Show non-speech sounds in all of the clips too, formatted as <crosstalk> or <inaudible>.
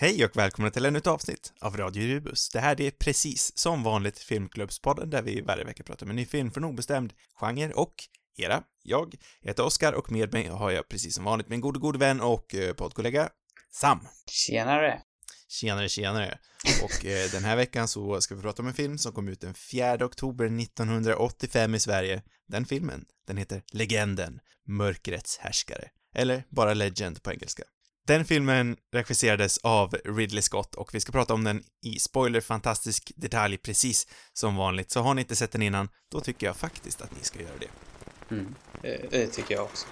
Hej och välkomna till ännu ett avsnitt av Radio Rubus. Det här är precis som vanligt Filmklubbspodden där vi varje vecka pratar om en ny film från obestämd genre och era. Jag heter Oskar och med mig har jag precis som vanligt min gode, gode vän och eh, poddkollega Sam. Tjenare! Tjenare, tjenare. Och eh, den här veckan så ska vi prata om en film som kom ut den 4 oktober 1985 i Sverige. Den filmen, den heter Legenden, Mörkrets härskare. Eller bara Legend på engelska. Den filmen regisserades av Ridley Scott och vi ska prata om den i spoiler-fantastisk detalj precis som vanligt. Så har ni inte sett den innan, då tycker jag faktiskt att ni ska göra det. Mm. Det, det tycker jag också.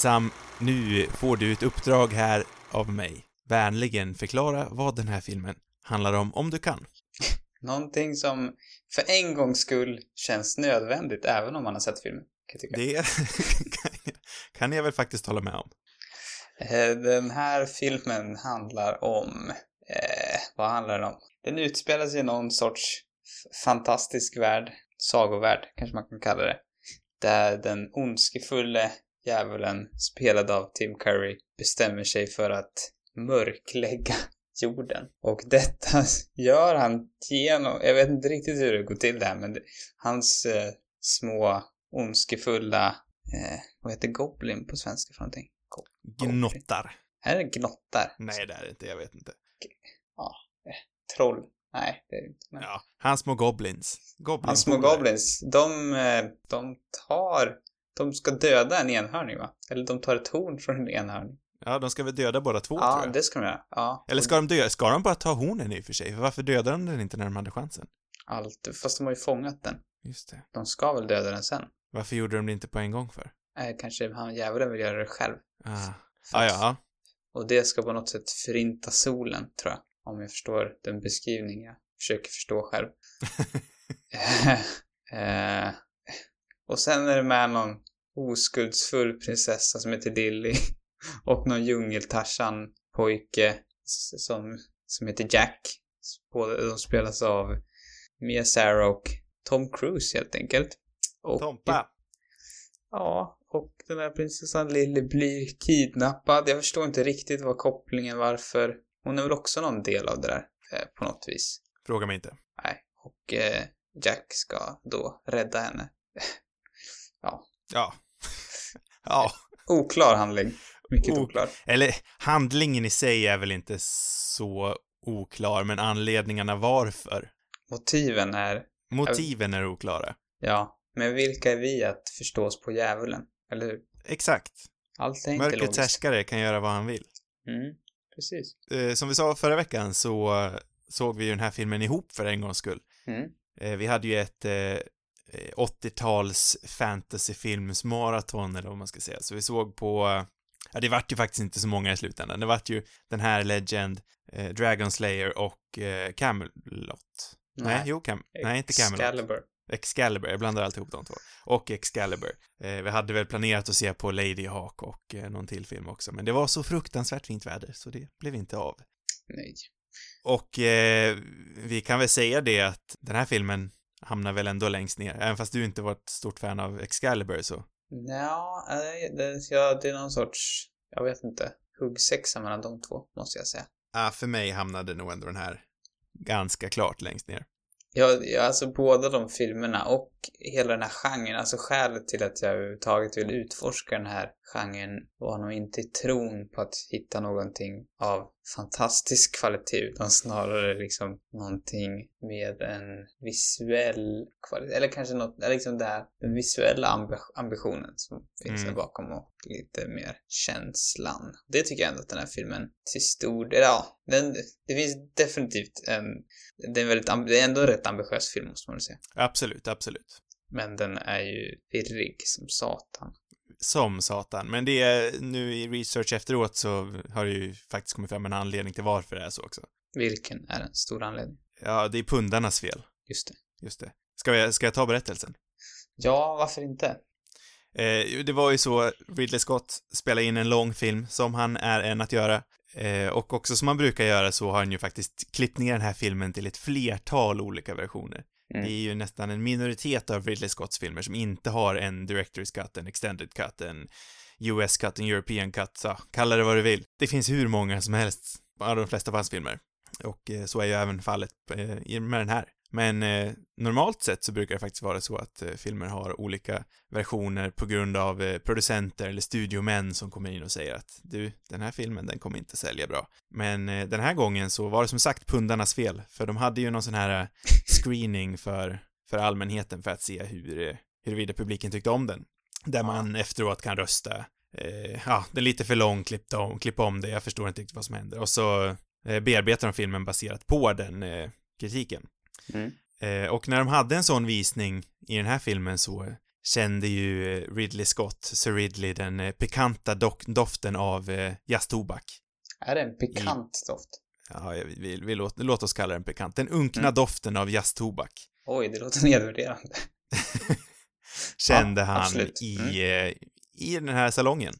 Sam, nu får du ett uppdrag här av mig. Vänligen förklara vad den här filmen handlar om, om du kan. <laughs> Någonting som för en gångs skull känns nödvändigt även om man har sett filmen. Kan jag tycka. Det <laughs> kan jag väl faktiskt hålla med om. Eh, Den här filmen handlar om... Eh, vad handlar den om? Den utspelar sig i någon sorts fantastisk värld, sagovärld kanske man kan kalla det. Där den ondskefulle djävulen, spelad av Tim Curry, bestämmer sig för att mörklägga <laughs> jorden. Och detta <laughs> gör han genom, jag vet inte riktigt hur det går till det här, men hans eh, små ondskefulla, eh, vad heter Goblin på svenska för någonting? Go- Gnottar. Är det gnottar? Nej, det är det inte, jag vet inte. Troll? Nej, det är det inte. Men Ja, hans små goblins. Goblin Hans små goblins, de, eh, de tar, de ska döda en enhörning va? Eller de tar ett horn från en enhörning. Ja, de ska väl döda båda två, tror Ja, jag. det ska de göra. Ja. Eller ska de döda? Ska de bara ta hornen i och för sig? För varför dödade de den inte när de hade chansen? Allt, fast de har ju fångat den. Just det. De ska väl döda den sen? Varför gjorde de det inte på en gång för? Eh, kanske han djävulen vill göra det själv. Ah, ah ja. Och det ska på något sätt förinta solen, tror jag. Om jag förstår den beskrivning jag försöker förstå själv. <laughs> <laughs> eh, och sen är det med någon oskuldsfull prinsessa som heter Dilly. <laughs> Och någon djungeltarsan-pojke s- som, som heter Jack. Båda de spelas av Mia Sarah och Tom Cruise helt enkelt. Och, Tompa. Ja, och den här prinsessan Lily blir kidnappad. Jag förstår inte riktigt vad kopplingen varför. Hon är väl också någon del av det där eh, på något vis. Fråga mig inte. Nej, och eh, Jack ska då rädda henne. <laughs> Ja. <laughs> ja. Oklar handling. Mycket Ok- oklar. Eller, handlingen i sig är väl inte så oklar, men anledningarna varför. Motiven är, Motiven är oklara. ja, men vilka är vi att förstås på djävulen? Eller hur? Exakt. Allt är inte Mörkrets logiskt. härskare kan göra vad han vill. Mm, precis. Eh, som vi sa förra veckan så eh, såg vi ju den här filmen ihop för en gångs skull. Mm. Eh, vi hade ju ett eh, eh, 80-tals fantasyfilmsmaraton eller vad man ska säga. Så vi såg på, eh, ja det vart ju faktiskt inte så många i slutändan. Det vart ju den här Legend, eh, Dragon Slayer och eh, Camelot. Nej, jo, Cam nej inte Camelot. Excalibur. Excalibur, jag blandar alltid ihop de två. Och Excalibur. Eh, vi hade väl planerat att se på Lady Hawk och eh, någon till film också, men det var så fruktansvärt fint väder så det blev inte av. Nej. Och eh, vi kan väl säga det att den här filmen hamnar väl ändå längst ner, även fast du inte var ett stort fan av Excalibur så. Ja, det, ja, det är någon sorts, jag vet inte, huggsexa mellan de två, måste jag säga. Ja, för mig hamnade nog ändå den här ganska klart längst ner. Ja, ja, alltså båda de filmerna och hela den här genren, alltså skälet till att jag överhuvudtaget vill utforska den här genren var nog inte i tron på att hitta någonting av fantastisk kvalitet utan snarare liksom någonting med en visuell kvalitet, eller kanske något, eller liksom det här, den visuella ambi- ambitionen som finns Mm. där bakom och lite mer känslan. Det tycker jag ändå att den här filmen till stor del, ja, den, det finns definitivt en det är, en väldigt, det är ändå en rätt ambitiös film måste man väl säga. Absolut, absolut. Men den är ju virrig som satan. Som satan. Men det är, nu i research efteråt så har det ju faktiskt kommit fram en anledning till varför det är så också. Vilken är en stor anledning? Ja, det är pundarnas fel. Just det. Just det. Ska jag, ska jag ta berättelsen? Ja, varför inte? Eh, det var ju så, Ridley Scott spelade in en lång film, som han är en att göra. Eh, och också som han brukar göra så har han ju faktiskt klippt ner den här filmen till ett flertal olika versioner. Mm. Det är ju nästan en minoritet av Ridley Scotts filmer som inte har en Director's Cut, en Extended Cut, en US cut, en European cut, så kalla det vad du vill. Det finns hur många som helst av de flesta av hans filmer. Och eh, så är ju även fallet eh, med den här. Men eh, normalt sett så brukar det faktiskt vara så att eh, filmer har olika versioner på grund av eh, producenter eller studiomän som kommer in och säger att du, den här filmen, den kommer inte sälja bra. Men eh, den här gången så var det som sagt pundarnas fel, för de hade ju någon sån här eh, <laughs> screening för, för allmänheten för att se hur, eh, huruvida publiken tyckte om den. Där man efteråt kan rösta. Ja, det är lite för lång, klippa om, klippa om det, jag förstår inte riktigt vad som händer. Och så bearbetar de filmen baserat på den kritiken. Mm. Eh, och när de hade en sån visning i den här filmen så kände ju eh, Ridley Scott, Sir Ridley, den eh, pikanta dok- doften av eh, jazztobak. Är det en pikant doft? Ja, vi, vi, vi låt, låt oss kalla den pikant. Den unkna Mm. doften av jazztobak Oj, det låter <laughs> nedvärderande. <laughs> kände Ja, han absolut. i, Mm. i den här salongen.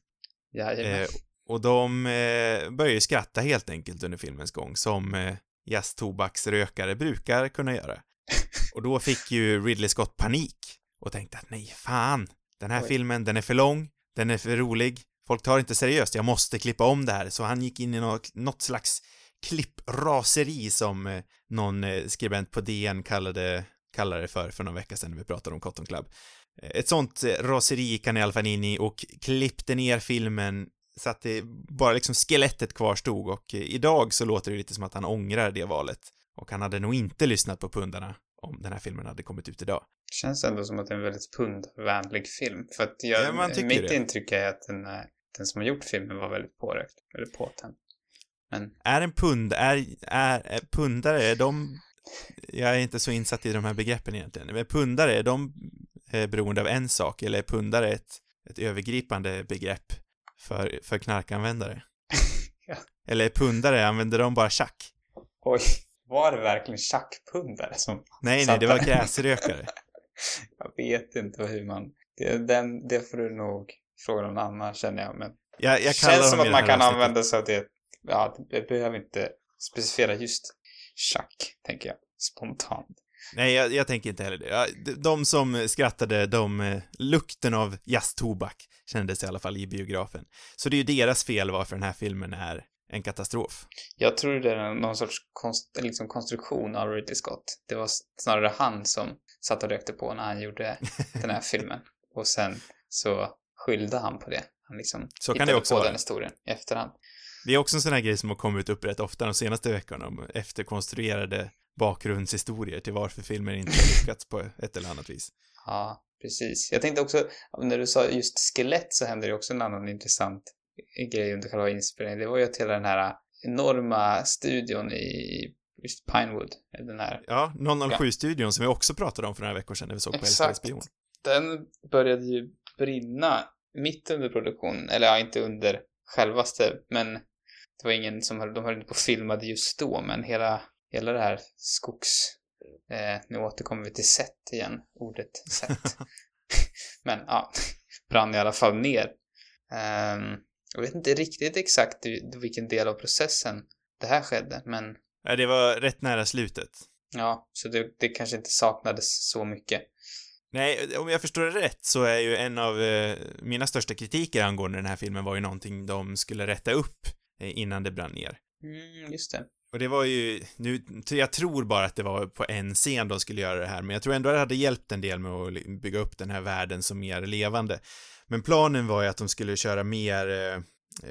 Jajamän. Eh, och de eh, började ju skratta helt enkelt under filmens gång, som eh, jazztobaksrökare brukar kunna göra. <laughs> Och då fick ju Ridley Scott panik och tänkte att nej, fan, den här Oj. filmen, den är för lång, den är för rolig, folk tar inte seriöst, jag måste klippa om det här. Så han gick in i något, något slags klippraseri som eh, någon eh, skribent på DN kallade, kallade det för, för någon vecka sedan när vi pratade om Cotton Club. Eh, Ett sånt raseri gick han i alla fall in i och klippte ner filmen så att det bara liksom skelettet kvarstod och eh, idag så låter det lite som att han ångrar det valet. Och han hade nog inte lyssnat på pundarna om den här filmen hade kommit ut idag. Känns ändå som att det är en väldigt pundvänlig film. För att jag, Ja, mitt det. intryck är att den, eh, den som har gjort filmen var väldigt pårökt. Eller påtänd. Men Är en pund, är, är, är pundare, är de, jag är inte så insatt i de här begreppen egentligen, men pundare, är de eh, beroende av en sak eller är pundare ett, ett övergripande begrepp för, för knarkanvändare? <laughs> Ja. Eller pundare, använder de bara tjack? oj, var det verkligen tjackpundare som... Nej, nej, det var gräsrökare. <laughs> Jag vet inte hur man... Det, den, det får du nog fråga någon annan känner jag. Men Jag, jag kallar känns som att man kan avsnittet. använda sig av det. Ja, det behöver inte specificera just tjack, tänker jag. Spontant. Nej, jag, jag tänker inte heller det. De- som skrattade, de, eh, lukten av jazztobak kändes i alla fall i biografen. Så det är ju deras fel varför den här filmen är en katastrof. Jag tror det är någon sorts konst, liksom konstruktion av Ridley Scott. Det var snarare han som satt och rökte på när han gjorde den här <laughs> filmen. Och sen så skyllde han på det. Han liksom Så kan det också på vara. den historien i efterhand. Det är också en sån här grej som har kommit upp rätt ofta de senaste veckorna om efterkonstruerade bakgrundshistorier till varför filmer inte har lyckats på ett eller annat vis. Ja, precis. Jag tänkte också, när du sa just skelett så hände det också en annan intressant grej under själva inspelningen. Det var ju att hela den här enorma studion i just Pinewood, den här, Ja, 007-studion som vi också pratade om för några veckor sedan när vi såg på Älskade spion. den började ju brinna mitt under produktionen, eller ja, inte under självaste, men det var ingen som höll, de höll inte på och filmade just då, men hela, hela det här skogs... Eh, nu återkommer vi till set igen, ordet set. <laughs> men ja, brann i alla fall ner. Ehm, jag vet inte riktigt exakt vilken del av processen det här skedde, men Ja, det var rätt nära slutet. ja, så det, det kanske inte saknades så mycket. Nej, om jag förstår det rätt så är ju en av eh, mina största kritiker angående den här filmen var ju någonting de skulle rätta upp eh, innan det brann ner. Mm, just det. Och det var ju, nu, jag tror bara att det var på en scen de skulle göra det här, men jag tror ändå att det hade hjälpt en del med att bygga upp den här världen som mer levande. Men planen var ju att de skulle köra mer, eh,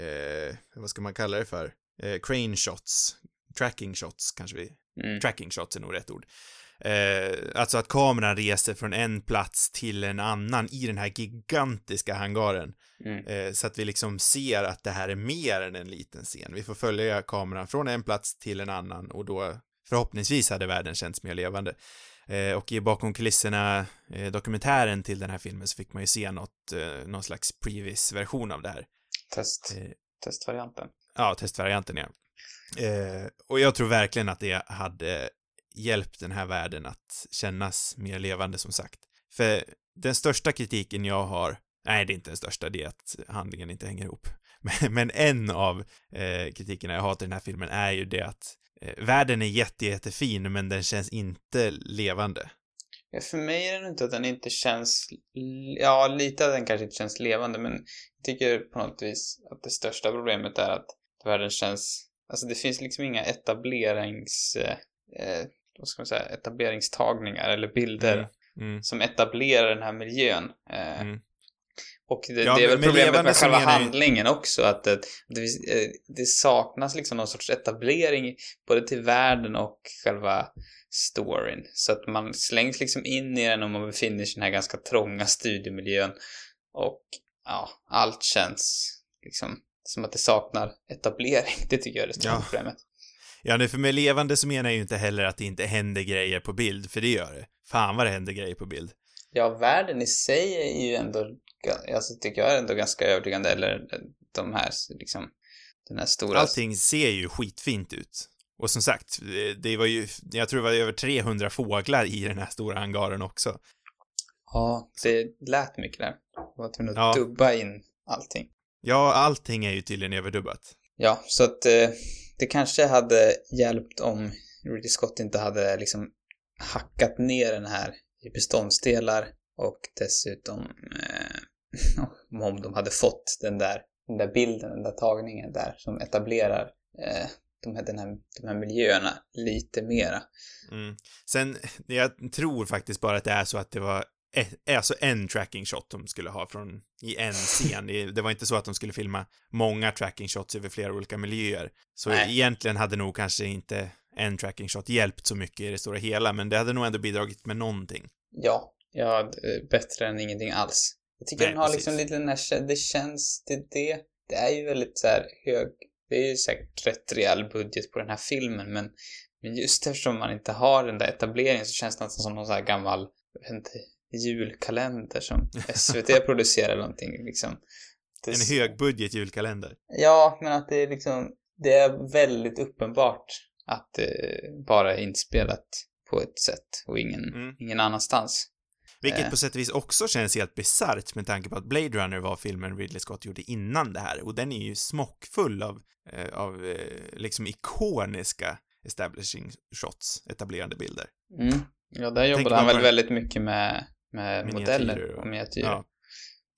eh, vad ska man kalla det för? Eh, crane shots, tracking shots kanske vi, Mm. tracking shots är nog rätt ord. Eh, alltså att kameran reser från en plats till en annan i den här gigantiska hangaren. Mm. Eh, så att vi liksom ser att det här är mer än en liten scen. Vi får följa kameran från en plats till en annan och då förhoppningsvis hade världen känts mer levande. Eh, och i bakom kulisserna eh, dokumentären till den här filmen så fick man ju se något, eh, någon slags previs-version av det här. Test, Eh, testvarianten. Ja, testvarianten ja. Och jag tror verkligen att det hade hjälpt den här världen att kännas mer levande som sagt. För den största kritiken jag har, nej det är inte den största, det är att handlingen inte hänger ihop. <laughs> Men, men en av eh, kritikerna jag har till den här filmen är ju det att eh, världen är jätte, jättefin men den känns inte levande. Ja, för mig är det inte att den inte känns... Ja, lite att den kanske inte känns levande, men jag tycker på något vis att det största problemet är att världen känns... Alltså det finns liksom inga etablerings... Eh, eh vad ska man säga? Etableringstagningar eller bilder Mm, mm. som etablerar den här miljön. Eh, Mm. Och det, Ja, det är väl problemet med själva jag ju- handlingen också, att det, det, eh, det saknas liksom någon sorts etablering både till världen och själva storyn. Så att man slängs liksom in i den om man befinner sig i den här ganska trånga studiemiljön. Och ja, allt känns liksom som att det saknar etablering. <laughs> Det tycker jag är det stora Ja. problemet. Ja, nu för med levande så menar jag ju inte heller att det inte händer grejer på bild, för det gör det. Fan vad det händer grejer på bild. Ja, världen i sig är ju ändå, alltså tycker jag är ändå ganska övertygande, eller de här liksom, den här stora... Allting ser ju skitfint ut. Och som sagt, det- det var ju, jag tror det var över 300 fåglar i den här stora hangaren också. Ja, det lät mycket där. Jag var tvungen att Ja. dubba in allting. Ja, allting är ju tydligen överdubbat. Ja, så att eh, det kanske hade hjälpt om Ridley Scott inte hade liksom hackat ner den här i beståndsdelar och dessutom eh, <laughs> om de hade fått den där, den där bilden, den där tagningen där som etablerar eh, de, här, den här, de här miljöerna lite mera. Mm. Sen, jag tror faktiskt bara att det är så att det var e- alltså en tracking shot de skulle ha från, i en scen. Det, var inte så att de skulle filma många tracking shots över flera olika miljöer. Så Nej. egentligen hade nog kanske inte en tracking shot hjälpt så mycket i det stora hela, men det hade nog ändå bidragit med någonting. Ja, ja, d- bättre än ingenting alls. Jag tycker Nej, den har precis. liksom lite den här, det känns, det, det, det är ju väldigt så här hög, det är ju säkert rätt rejäl budget på den här filmen, men, men just eftersom man inte har den där etableringen så känns det nästan som någon så här gammal, jag vet inte, julkalender som <laughs> SVT producerar någonting liksom. Det, En högbudget julkalender. Ja, men att det är liksom, det är väldigt uppenbart att det bara är inspelat på ett sätt och ingen, Mm. ingen annanstans. Vilket Eh. på sätt och vis också känns helt bisarrt med tanke på att Blade Runner var filmen Ridley Scott gjorde innan det här och den är ju smockfull av, eh, av eh, liksom ikoniska establishing shots, etablerande bilder. Mm. Ja, där jobbade han väl väldigt mycket med, med Miniatyrer modeller och- miniatyrer. Ja,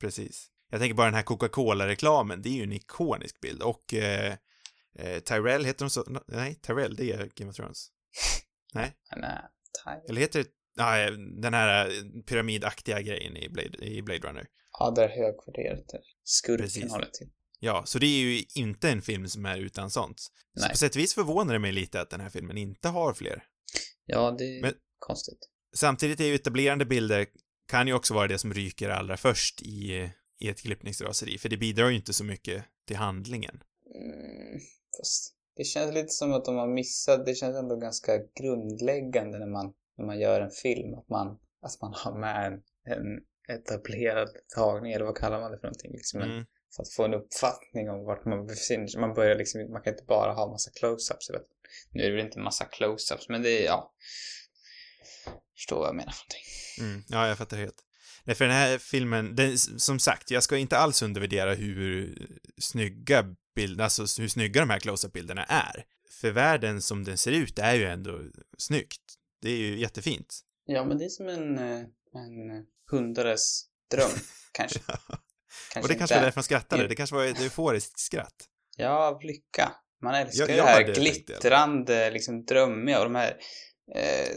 precis. Jag tänker bara den här Coca-Cola-reklamen, det är ju en ikonisk bild och eh, eh, Tyrell, heter de så? Nej, Tyrell, det är Game of Thrones. <laughs> Nej, taj- eller heter det, nej, den här eh, pyramidaktiga grejen i Blade, i Blade Runner. ja, där högkvarteret där skurken Precis. håller till. Ja, så det är ju inte en film som är utan sånt. Så Nej. på sätt och vis förvånar det mig lite att den här filmen inte har fler. Ja, det är Men- konstigt. Samtidigt är ju etablerande bilder kan ju också vara det som ryker allra först i, i ett klippningsraseri, för det bidrar ju inte så mycket till handlingen. Mm, fast det känns lite som att de har missat, det känns ändå ganska grundläggande när man, när man gör en film, att man, att man har med en, en etablerad tagning, eller vad kallar man det för någonting? Liksom en, Mm. för att få en uppfattning om vart man befinner sig. Man börjar liksom, man kan inte bara ha massa close-ups. Nu är det väl inte massa close-ups, men det är, ja. Förstår vad jag menar för någonting. Mm. Ja, jag fattar helt. Nej, för den här filmen, den, som sagt, jag ska inte alls undervärdera hur snygga bilder, alltså hur snygga de här close-up-bilderna är. För världen som den ser ut är ju ändå snyggt. Det är ju jättefint. Ja, men det är som en, eh, en hundares dröm, <laughs> kanske. och det kanske var är. därför man skrattade. Det kanske var ett euforiskt skratt. Ja, av lycka. Man älskar Jag- jag det här glittrande, liksom drömmiga och de här, eh,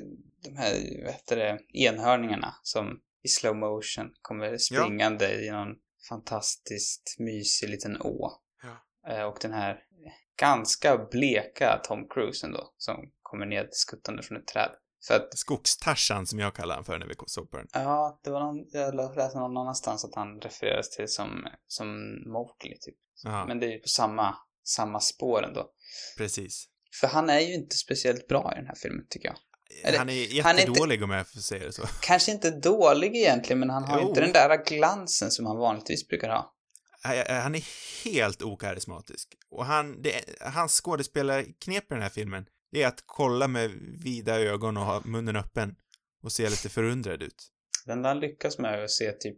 de här, vad heter det, enhörningarna som i slow motion kommer springande i någon fantastiskt mysig liten å. Ja. Eh, och den här ganska bleka Tom Cruise ändå, som kommer ned skuttande från ett träd. För att, Skogstarsan som jag kallar han för när vi såg på den. ja, det var någon, jag läste någon annanstans att han refereras till som, som Mowgli typ. Ja, Men det är ju på samma, samma spår ändå. precis. För han är ju inte speciellt bra i den här filmen, tycker jag. Eller, han är jättedålig om jag får säga det så. Kanske inte dålig egentligen, men han har Jo. inte den där glansen som han vanligtvis brukar ha. Han är helt okarismatisk. Och han, det, hans skådespelarknep i den här filmen, det är att kolla med vida ögon och ha munnen öppen och se lite förundrad ut. Den där lyckas med att se typ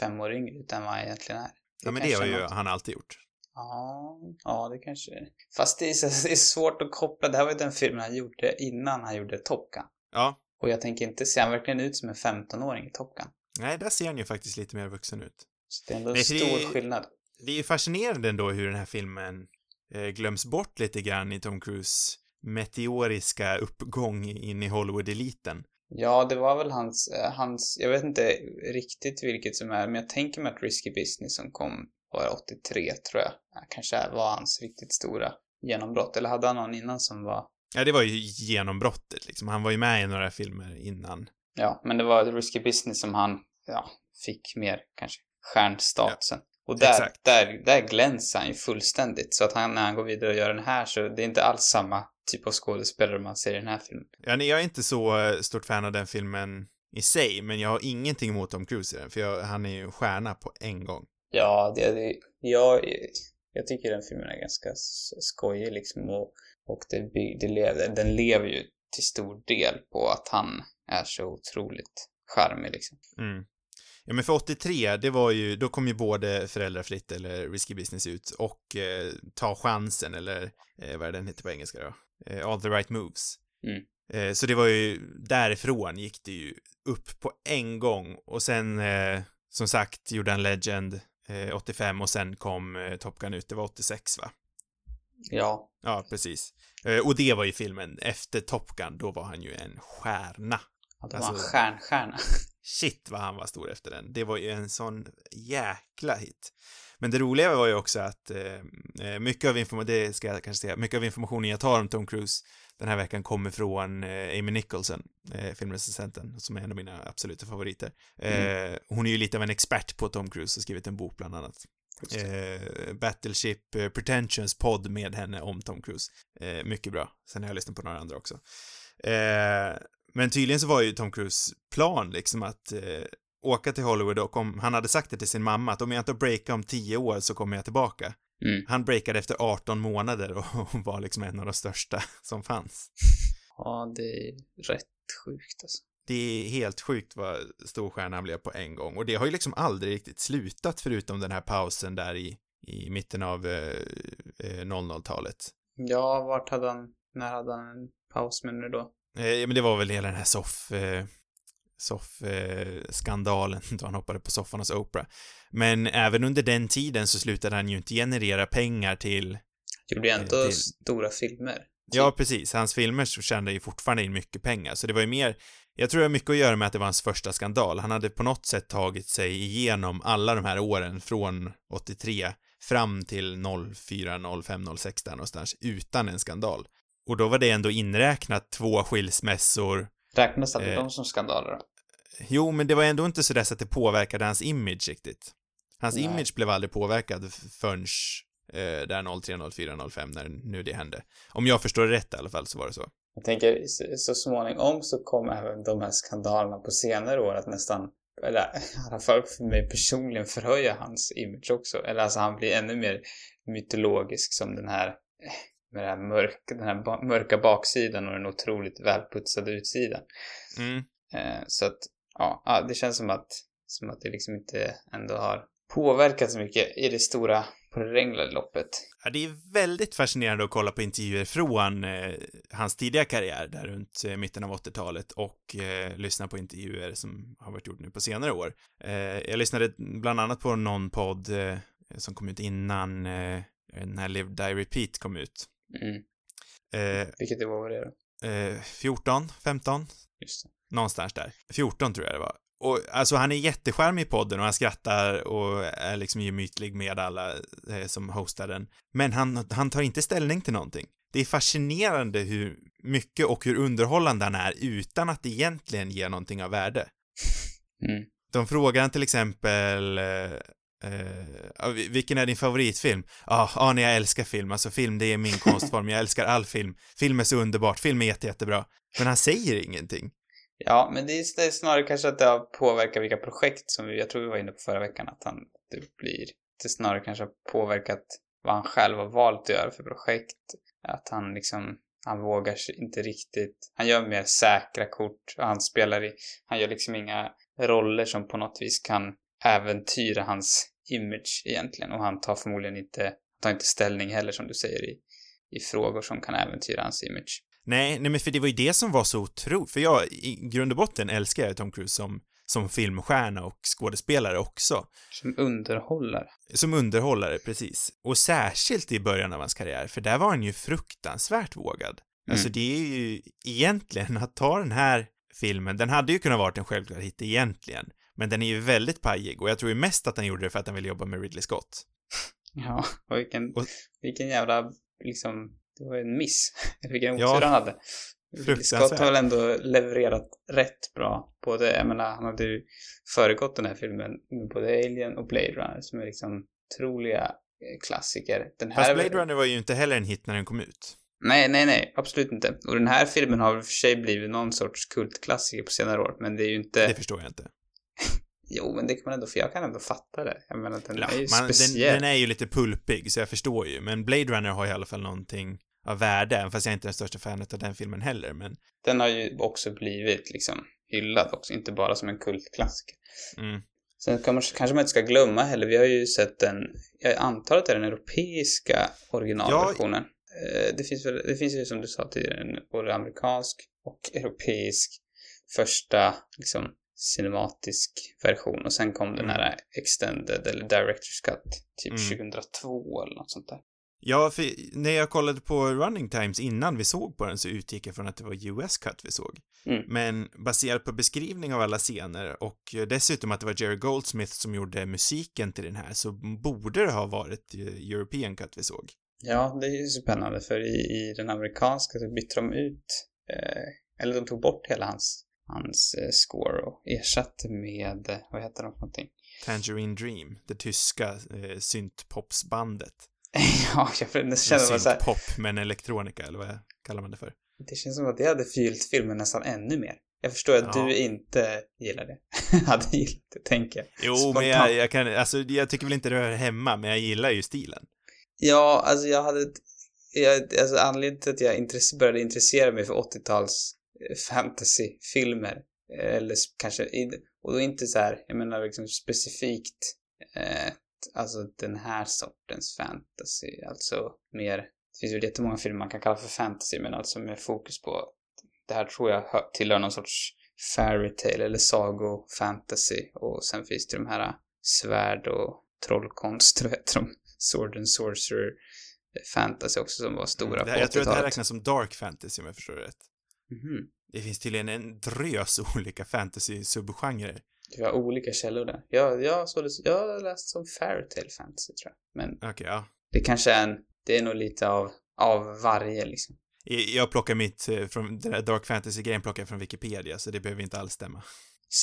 fem år yngre ut än vad han egentligen är. Ja, men det har ju han alltid gjort. Ja, ja, det kanske är. Fast det är, <laughs> det är svårt att koppla. Det här var ju den filmen han gjorde innan han gjorde Top Gun. Ja, Och jag tänker inte, ser han verkligen ut som en 15-åring i Top Gun? Nej, där ser han ju faktiskt lite mer vuxen ut. Så det är ändå en det stor är- skillnad. Det är ju fascinerande ändå hur den här filmen eh, glöms bort lite grann i Tom Cruise meteoriska uppgång in i Hollywood-eliten. Ja, det var väl hans, eh, hans, jag vet inte riktigt vilket som är, men jag tänker mig att Risky Business som kom var 83 tror jag, Ja, kanske var hans riktigt stora genombrott. Eller hade han någon innan som var, Ja, det var ju genombrottet liksom. Han var ju med i några filmer innan. ja, men det var Risky Business som han, ja, fick mer kanske stjärnstatusen. Och där, exakt. där, där glänser han ju fullständigt. Så att han, när han går vidare och gör den här så det är inte alls samma typ av skådespelare man ser i den här filmen. Ja, nej, jag är inte så eh, stort fan av den filmen i sig, men jag har ingenting emot Tom Cruise i den, för jag, han är ju en stjärna på en gång. Ja, det, det, jag, jag tycker den filmen är ganska skojig liksom och, och det, det lever, den lever ju till stor del på att han är så otroligt charmig liksom. Mm. Ja, men för 83, det var ju, då kom ju både Föräldrafritt eller Risky Business ut och eh, Ta chansen eller eh, vad är den heter på engelska då? Eh, All the right moves. Mm. Eh, så det var ju, därifrån gick det ju upp på en gång och sen, eh, som sagt, gjorde han Legend eh, 85 och sen kom eh, Top Gun ut, det var 86 va? Ja, Ja, precis. Eh, och det var ju filmen efter Top Gun, då var han ju en stjärna. att det var Alltså- stjärnstjärna. <laughs> Shit vad han var stor efter den. Det var ju en sån jäkla hit. Men det roliga var ju också att eh, eh, mycket av informationen, det ska jag kanske säga, mycket av informationen jag tar om Tom Cruise den här veckan kommer från eh, Amy Nicholson, eh, filmrecensenten, som är en av mina absoluta favoriter. Eh, hon är ju lite av en expert på Tom Cruise och skrivit en bok bland annat. Eh, Battleship eh, Pretensions podd med henne om Tom Cruise. Eh, mycket bra. Sen har jag lyssnat på några andra också. Men tydligen så var ju Tom Cruise plan liksom att åka till Hollywood och om, han hade sagt det till sin mamma att om jag inte breakar om 10 år så kommer jag tillbaka. Mm. Han breakade efter 18 månader <laughs> och var liksom en av de största som fanns. Ja, det är rätt sjukt alltså. Det är helt sjukt vad stor stjärna han blev på en gång och det har ju liksom aldrig riktigt slutat förutom den här pausen där i, i mitten av eh, eh, 00-talet. Ja, vart hade han, när hade han en paus med nu då? Eh, men det var väl hela den här soff... Eh, soff-skandalen <laughs> då han hoppade på soffan hos Oprah. Men även under den tiden så slutade han ju inte generera pengar till... Gjorde ju ändå Eh, det- stora filmer. Ja, precis. Hans filmer så tjänade ju fortfarande in mycket pengar, så det var ju mer... Jag tror det har mycket att göra med att det var hans första skandal. Han hade på något sätt tagit sig igenom alla de här åren från 83 fram till 04, 05, 06 där någonstans utan en skandal. Och då var det ändå inräknat två skilsmässor, Räknas aldrig Eh. de som skandaler då? Jo, men det var ändå inte så att det påverkade hans image riktigt. Hans Nej. image blev aldrig påverkad förrän eh, där 03, 04, 05 när nu det hände. Om jag förstår det rätt i alla fall så var det så. Jag tänker så, småningom så kom även de här skandalerna på senare år att nästan, eller <laughs> i alla fall för mig personligen förhöja hans image också. Eller alltså han blir ännu mer mytologisk som den här, eh, med det här mörk, den här mörka baksidan och den otroligt välputsade utsidan. Mm. Eh, så att, ja, det känns som att, som att det liksom inte ändå har påverkat så mycket i det stora, på det längre loppet. Ja, det är väldigt fascinerande att kolla på intervjuer från eh, hans tidiga karriär där runt eh, mitten av 80-talet och eh, lyssna på intervjuer som har varit gjort nu på senare år. Eh, jag lyssnade bland annat på någon podd eh, som kom ut innan eh, när Live Die Repeat kom ut. Mm. Vilket det var det då. eh, 14, 15, Just det. Någonstans där. 14 tror jag det var. Och alltså han är jättecharmig i podden och han skrattar och är liksom gemytlig med alla eh, som hostar den. Men han, han tar inte ställning till någonting. Det är fascinerande hur mycket och hur underhållande han är utan att egentligen ger någonting av värde. <laughs> Mm. De frågar han till exempel eh, vi- vilken är din favoritfilm? Ja, ah, jag älskar film. Alltså film, det är min konstform. Jag älskar all film. Film är så underbart. Film är jätte, jättebra. Men han säger ingenting. Ja, men det är, det är snarare kanske att det har påverkat vilka projekt som vi, jag tror vi var inne på förra veckan, att han, det blir, det snarare kanske har påverkat vad han själv har valt att göra för projekt. Att han liksom, han vågar sig inte riktigt, han gör mer säkra kort, och han spelar i, han gör liksom inga roller som på något vis kan äventyra hans image egentligen. Och han tar förmodligen inte, tar inte ställning heller som du säger i, i frågor som kan äventyra hans image. Nej, nej men för det var ju det som var så otroligt, för jag i grund och botten älskar jag Tom Cruise som, som filmstjärna och skådespelare också. Som underhållare. Som underhållare, precis. Och särskilt i början av hans karriär, för där var han ju fruktansvärt vågad. Mm. Alltså det är ju egentligen att ta den här filmen, den hade ju kunnat varit en självklar hit egentligen, men den är ju väldigt pajig och jag tror ju mest att han gjorde det för att han ville jobba med Ridley Scott. Ja, och vilken, Och- vilken jävla, liksom, det var en miss. <laughs> vilken Ja, otur han hade. Scott har väl ändå levererat rätt bra. Både, jag menar, han hade ju föregått den här filmen med både Alien och Blade Runner som är liksom otroliga eh, klassiker. Den här Fast Blade Runner var ju inte heller en hit när den kom ut. Nej, nej, nej, absolut inte. Och den här filmen har väl för sig blivit någon sorts kultklassiker på senare år, men det är ju inte... Det förstår jag inte. Jo, men det kan man ändå, för jag kan ändå fatta det. Jag menar, den Ja, är ju man, den, speciell. den är ju lite pulpig, så jag förstår ju, men Blade Runner har i alla fall någonting av värde, även fast jag inte är den största fanet av den filmen heller, men Den har ju också blivit liksom hyllad också, inte bara som en kultklassiker. mm, Sen kan man, kanske man inte ska glömma heller, vi har ju sett den, jag antar att det är den europeiska originalversionen. Eh, Det finns väl, det finns ju som du sa tidigare, både amerikansk och europeisk första liksom cinematisk version och sen kom den här extended eller director's cut typ Mm. 2002 eller något sånt där. Ja, för när jag kollade på running times innan vi såg på den så utgick jag från att det var US cut vi såg. Mm. Men baserat på beskrivning av alla scener och dessutom att det var Jerry Goldsmith som gjorde musiken till den här så borde det ha varit eh, European cut vi såg. Ja, det är ju spännande för i, i den amerikanska så bytte de ut, eh, eller de tog bort hela hans, hans eh, score och ersatte med, vad heter de för någonting? Tangerine Dream, det tyska eh, syntpopsbandet. <laughs> ja, jag det känns bara så här, Syntpop men elektronika, eller vad kallar man det för? det känns som att det hade förgyllt filmen nästan ännu mer. Jag förstår att Ja. du inte gillar det. <laughs> hade gillat det, tänker jag. Jo, Spontant. men jag, jag kan, alltså jag tycker väl inte det hör hemma, men jag gillar ju stilen. Ja, alltså jag hade... Jag, alltså anledningen till att jag intresse, började intressera mig för 80-tals eh, fantasyfilmer, eh, eller kanske, och då inte så här, jag menar liksom specifikt, eh, alltså den här sortens fantasy, alltså mer, det finns ju jättemånga filmer man kan kalla för fantasy, men alltså med fokus på, det här tror jag hör, tillhör någon sorts fairytale eller sago-fantasy, och sen finns det de här svärd och trollkonst, <laughs> vad heter de? Sword and Sorcerer eh, fantasy också som var stora Det här, på jag tror att det här 80-talet. räknas som dark fantasy om jag förstår det rätt. Mhm. Det finns tydligen en drös <laughs> olika fantasy-subgenrer. Det var olika källor där. Jag, jag, såg det, jag har läst som fairytale fantasy tror jag. Men Okej, ja. det kanske är en, det är nog lite av, av varje liksom. Jag plockar mitt, eh, från den här dark fantasy-grejen plockar jag från Wikipedia, så det behöver inte alls stämma.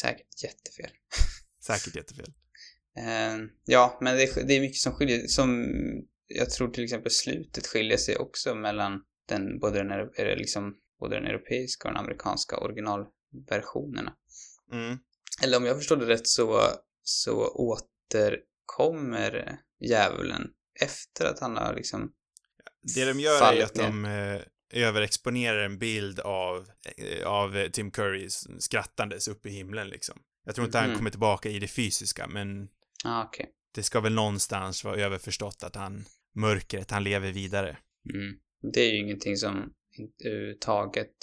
Säkert jättefel. <laughs> Säkert jättefel. Eh, ja, men det, det är mycket som skiljer, som jag tror till exempel slutet skiljer sig också mellan den, både den, eh, liksom, både den europeiska och den amerikanska originalversionerna. Mm. Eller om jag förstår det rätt så, så återkommer djävulen efter att han har liksom Det de gör är att de eh, överexponerar en bild av, eh, av Tim Curry skrattandes upp i himlen liksom. Jag tror inte han Mhm. kommer tillbaka i det fysiska, men Ah, okej. det ska väl någonstans vara överförstått att han, mörkret, han lever vidare. Mm. Det är ju ingenting som överhuvudtaget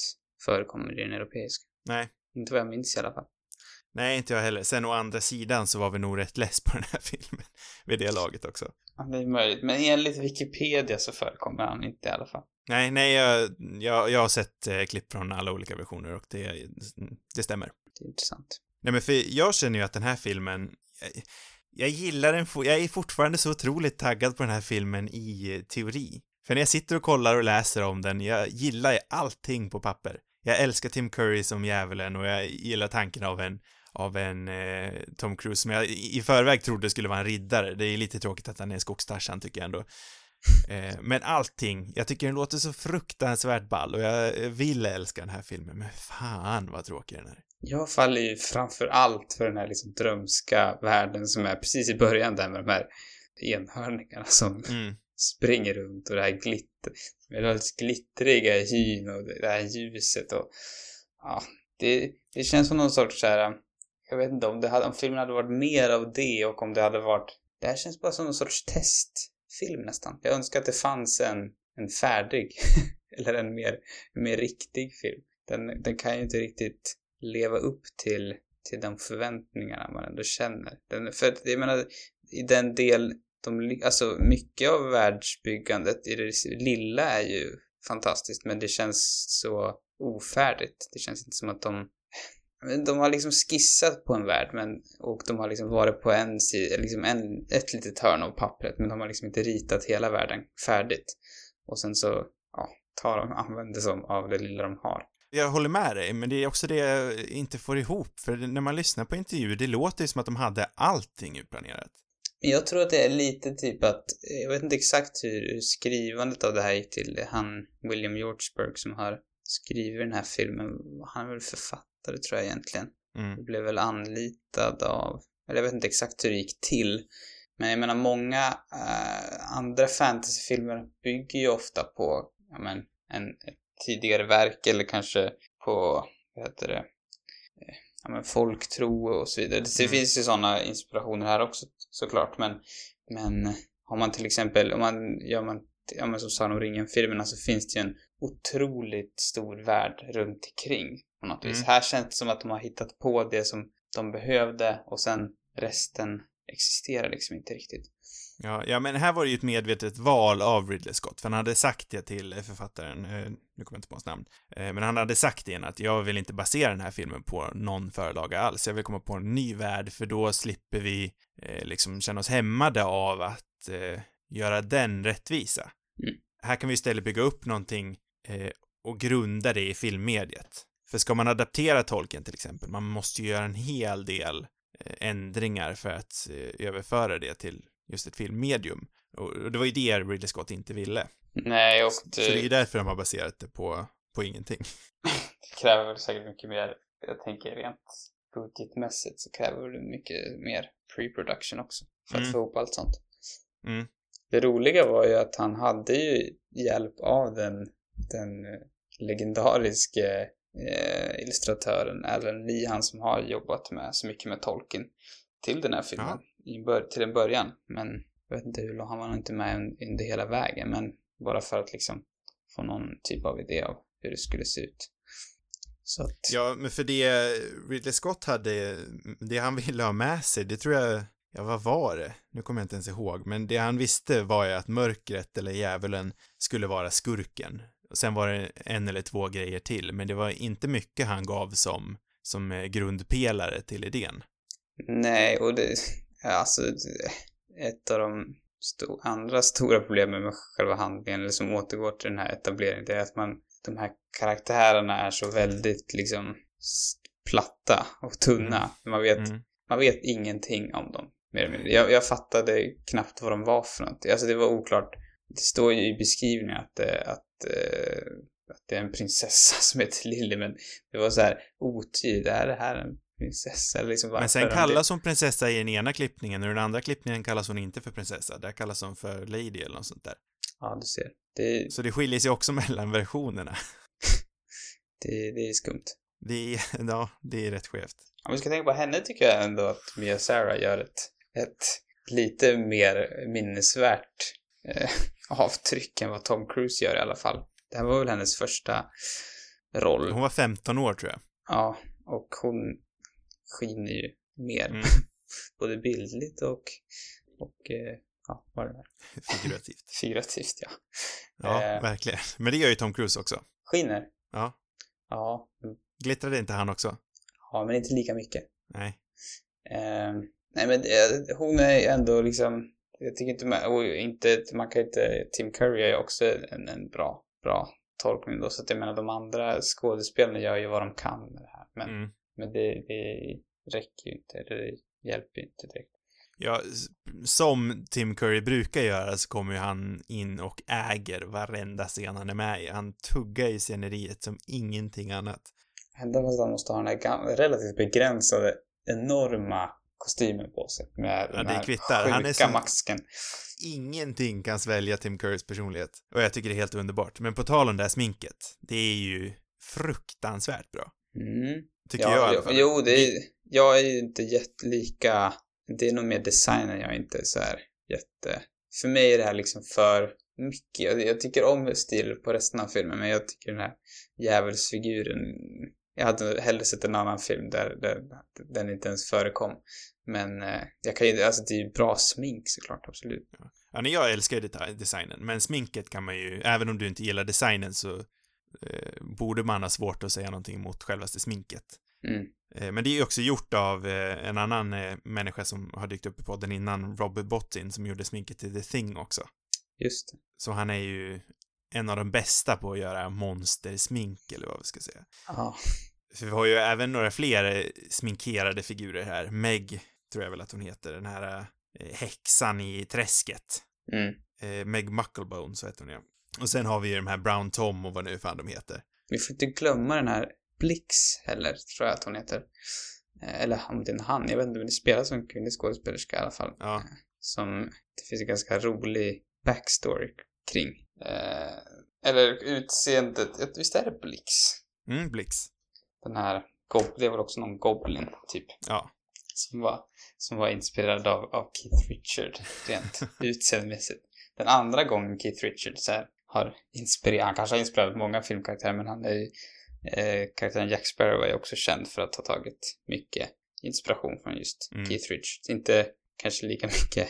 förekommer i den europeiska. Nej, Inte vad jag minns i alla fall. nej inte jag heller. Sen å andra sidan så var vi nog rätt less på den här <laughs> filmen vid det laget också. Ja, det är möjligt. Men enligt Wikipedia så förekommer han inte i alla fall. Nej, nej, jag, jag, jag har sett eh, klipp från alla olika versioner och det, det stämmer. Det är intressant. Nej men för jag känner ju att den här filmen, jag, jag gillar den, jag är fortfarande så otroligt taggad på den här filmen i teori. För när jag sitter och kollar och läser om den, jag gillar allting på papper. Jag älskar Tim Curry som djävulen och jag gillar tanken av en, av en eh, Tom Cruise som jag i i förväg trodde skulle vara en riddare. Det är lite tråkigt att han är skogstarsan tycker jag ändå. Eh, men allting, jag tycker den låter så fruktansvärt ball och jag vill älska den här filmen, men fan vad tråkig den är. Jag faller ju framför allt för den här liksom drömska världen som är precis i början där med de här enhörningarna som Mm springer runt och det här glitter, det här glittriga hyn och det här ljuset och ja, det, det känns som någon sorts så här, jag vet inte om det hade, om filmen hade varit mer av det och om det hade varit, det här känns bara som någon sorts testfilm nästan. Jag önskar att det fanns en, en färdig <laughs> eller en mer, en mer riktig film. Den, den kan ju inte riktigt leva upp till, till de förväntningarna man ändå känner. Den, för att, jag menar, i den del, de, alltså mycket av världsbyggandet i det lilla är ju fantastiskt, men det känns så ofärdigt. Det känns inte som att de de har liksom skissat på en värld men, och de har liksom varit på en sida, liksom en, ett litet hörn av pappret men de har liksom inte ritat hela världen färdigt. Och sen så, ja, tar de, använder sig av det lilla de har. Jag håller med dig, men det är också det jag inte får ihop, för när man lyssnar på intervjuer, det låter ju som att de hade allting utplanerat. Jag tror att det är lite typ att, jag vet inte exakt hur skrivandet av det här gick till. Han, William Georgeburg, som har skrivit den här filmen, han är väl författare tror jag egentligen. Mm. Blev väl anlitad av, eller jag vet inte exakt hur det gick till. Men jag menar många äh, andra fantasyfilmer bygger ju ofta på, ja men, en, ett tidigare verk eller kanske på, vad heter det, eh, ja men folktro och så vidare. Det mm. finns ju sådana inspirationer här också såklart men, men har man till exempel, om man gör man, ja men som Sagan om ringen-filmerna så finns det ju en otroligt stor värld runt omkring på något vis. Mm. Här känns det som att de har hittat på det som de behövde och sen resten existerar liksom inte riktigt. Ja, ja, men här var det ju ett medvetet val av Ridley Scott, för han hade sagt det till författaren, eh, nu kommer jag inte på hans namn, eh, men han hade sagt igen att jag vill inte basera den här filmen på någon förlaga alls, jag vill komma på en ny värld, för då slipper vi eh, liksom känna oss hämmade av att eh, göra den rättvisa. Mm. Här kan vi istället bygga upp någonting eh, och grunda det i filmmediet. För ska man adaptera tolken till exempel, man måste ju göra en hel del eh, ändringar för att överföra det till just ett filmmedium. Och det var ju det Ridley Scott inte ville. Nej, och det... Så det är ju därför de har baserat det på, på ingenting. <laughs> det kräver väl säkert mycket mer, jag tänker rent budgetmässigt så kräver det mycket mer pre-production också. För mm. att få ihop allt sånt. Mm. Det roliga var ju att han hade ju hjälp av den, den eh, legendariske eh, illustratören Alan Lee, han som har jobbat med så mycket med Tolkien till den här filmen. Ja till en början. Men jag vet inte hur långt, han var nog inte med under hela vägen. Men bara för att liksom få någon typ av idé av hur det skulle se ut. Så att... Ja, men för det Ridley Scott hade, det han ville ha med sig, det tror jag, ja vad var det? Nu kommer jag inte ens ihåg, men det han visste var ju att mörkret eller djävulen skulle vara skurken. Och sen var det en eller två grejer till, men det var inte mycket han gav som, som grundpelare till idén. Nej, och det, alltså ett av de sto andra stora problemen med själva handlingen, eller som återgår till den här etableringen, det är att man, de här karaktärerna är så väldigt liksom platta och tunna. Mm. Man vet, mm. man vet ingenting om dem. Mer eller mindre. Jag, jag fattade knappt vad de var för någonting. Alltså det var oklart. Det står ju i beskrivningen att, att, att det är en prinsessa <laughs> som heter Lily, men det var så här otydligt. Är det här en prinsessa liksom Men sen kallas hon prinsessa i den ena klippningen och i den andra klippningen kallas hon inte för prinsessa. Där kallas hon för lady eller något sånt där. Ja, du ser. Det... Så det skiljer sig också <laughs> mellan versionerna. <laughs> det, det är skumt. Det är, <laughs> ja, det är rätt skevt. Om vi ska tänka på henne tycker jag ändå att Mia Sara gör ett, ett lite mer minnesvärt eh, avtryck än vad Tom Cruise gör i alla fall. Det här var väl hennes första roll. Hon var 15 år tror jag. Ja, och hon skiner ju mer. Mm. <laughs> Både bildligt och, och eh, ja, vad är det Figurativt. <laughs> Figurativt, ja. Ja, eh, verkligen. Men det gör ju Tom Cruise också. Skiner? Ja. Ja. Glittrade inte han också? Ja, men inte lika mycket. Nej. Eh, nej, men eh, hon är ändå liksom, jag tycker inte, man, inte, man kan inte, Tim Curry är också en, en bra, bra tolkning då, så att jag menar de andra skådespelarna gör ju vad de kan med det här. Men mm. Men det, det räcker ju inte, eller det hjälper ju inte direkt. Ja, som Tim Curry brukar göra så kommer ju han in och äger varenda scen han är med i. Han tuggar i sceneriet som ingenting annat. Enda att han måste ha den här relativt begränsade, enorma kostymen på sig. Med ja, det kvittar. Han är som... masken. Ingenting kan svälja Tim Currys personlighet. Och jag tycker det är helt underbart. Men på tal om det här sminket, det är ju fruktansvärt bra. Mm. Tycker ja, jag i alla fall. Jo, det är, jag är ju inte jättelika, det är nog mer designen jag är inte så här jätte... För mig är det här liksom för, mycket. Jag, jag tycker om stil på resten av filmen, men jag tycker den här djävulsfiguren... Jag hade hellre sett en annan film där, där den inte ens förekom. Men eh, jag kan ju, alltså det är ju bra smink såklart, absolut. Ja, nej, jag älskar ju designen, men sminket kan man ju, även om du inte gillar designen så eh, borde man ha svårt att säga någonting mot självaste sminket. Mm. Eh, men det är också gjort av eh, en annan eh, människa som har dykt upp i podden innan, Robert Bottin, som gjorde sminket till The Thing också. Just det. Så han är ju en av de bästa på att göra monstersmink, eller vad vi ska säga. Ja. För vi har ju även några fler sminkerade figurer här. Meg, tror jag väl att hon heter, den här häxan i träsket. Mm. Meg Mucklebone, så heter hon ja. Och sen har vi ju de här Brown Tom och vad nu fan de heter. Vi får inte glömma den här Blix heller, tror jag att hon heter. Eh, Eller om det är en han, jag vet inte, men det spelas som en kvinnlig skådespelerska i alla fall. Ja, Som det finns en ganska rolig backstory kring. Eh, eller utseendet, visst är det Blix? mm, Blix. Den här, det var också någon Goblin, typ. Ja. Som var, som var inspirerad av, av Keith Richard, rent <laughs> utseendemässigt. Den andra gången Keith Richard så här, har inspirerat, han kanske har inspirerat många filmkaraktärer, men han är ju, eh, karaktären Jack Sparrow är också känd för att ha tagit mycket inspiration från just Mm. Keith Richards. Inte kanske lika <laughs> mycket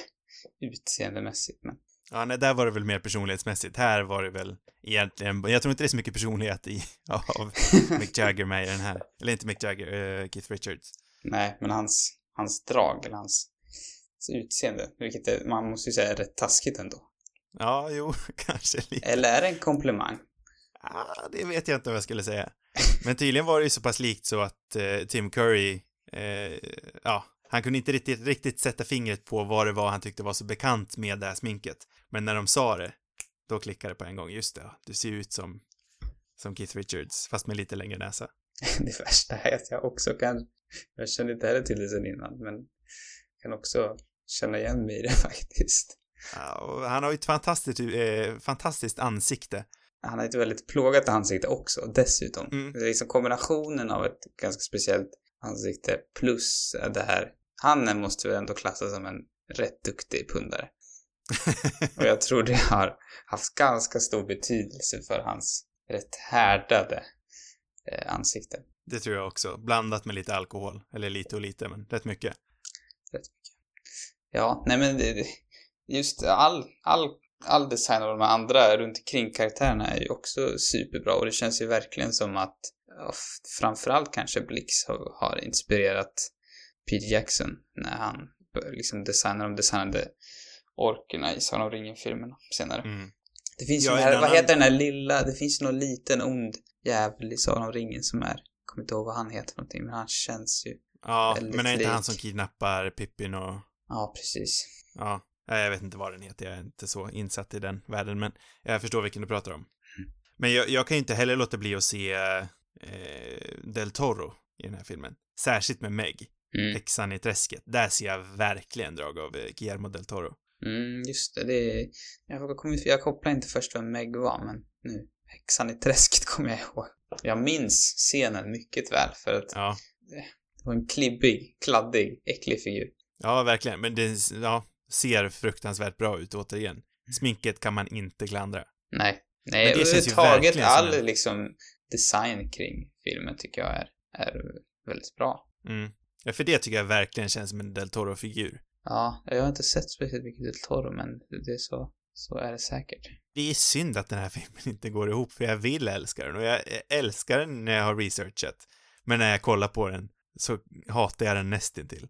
utseendemässigt, men Ja, nej, där var det väl mer personlighetsmässigt. Här var det väl egentligen, jag tror inte det är så mycket personlighet i, <laughs> av Mick <laughs> Jagger med i den här. Eller inte Mick Jagger, eh, Keith Richards. nej, men hans, hans drag, eller hans, hans utseende, vilket är, man måste ju säga är rätt taskigt ändå. Ja, jo, kanske lite. Eller är det en komplimang? Ah, det vet jag inte vad jag skulle säga. Men tydligen var det ju så pass likt så att eh, Tim Curry, eh, ja, han kunde inte riktigt, riktigt sätta fingret på vad det var han tyckte var så bekant med det här sminket. Men när de sa det, då klickade det på en gång. Just det, du ser ut som, som Keith Richards, fast med lite längre näsa. <laughs> Det värsta är att jag också kan, jag kände inte heller till det sen innan, men kan också känna igen mig i det <laughs> faktiskt. Ja, han har ju ett fantastiskt, eh, fantastiskt ansikte. Han har ett väldigt plågat ansikte också, dessutom. Mm. Det är liksom kombinationen av ett ganska speciellt ansikte plus det här. Han måste väl ändå klassas som en rätt duktig pundare. <laughs> Och jag tror det har haft ganska stor betydelse för hans rätt härdade eh, ansikte. Det tror jag också. Blandat med lite alkohol. Eller lite och lite, men rätt mycket. Ja, nej men det- just all, all, all design av de andra runt omkring karaktärerna är ju också superbra och det känns ju verkligen som att ja, framförallt kanske Blix har, har inspirerat Peter Jackson när han liksom designar de designade orkerna i Sagan om ringen-filmerna senare. Mm. Det finns Ja, ju den en här, vad heter den här lilla, det finns ju någon liten ond jävel i Sagan om ringen som är, kommer inte ihåg vad han heter för någonting, men han känns ju, Ja, Väldigt men är inte han lik. som kidnappar Pippin och... ja precis. Ja, jag vet inte vad den heter. Jag är inte så insatt i den världen, men jag förstår vilken du pratar om. Men jag, jag kan ju inte heller låta bli att se eh, Del Toro i den här filmen. Särskilt med Meg, Mm. häxan i träsket. Där ser jag verkligen drag av eh, Guillermo del Toro. Mm, just det. det är, jag, kom, jag kopplade inte först vem Meg var, men nu, häxan i träsket <laughs> kommer jag ihåg. Jag minns scenen mycket väl, för att Ja, det var en klibbig, kladdig, äcklig figur. ja verkligen. Men det ja, ser fruktansvärt bra ut återigen. Sminket kan man inte klandra. Nej. Nej, överhuvudtaget all en- liksom design kring filmen tycker jag är, är väldigt bra. Mm. Ja, för det tycker jag verkligen känns som en del Toro-figur. Ja, jag har inte sett speciellt mycket Del Toro, men det är så, så är det säkert. Det är synd att den här <laughs> filmen inte går ihop, för jag vill älska den och jag älskar den när jag har researchat. Men när jag kollar på den så hatar jag den nästintill.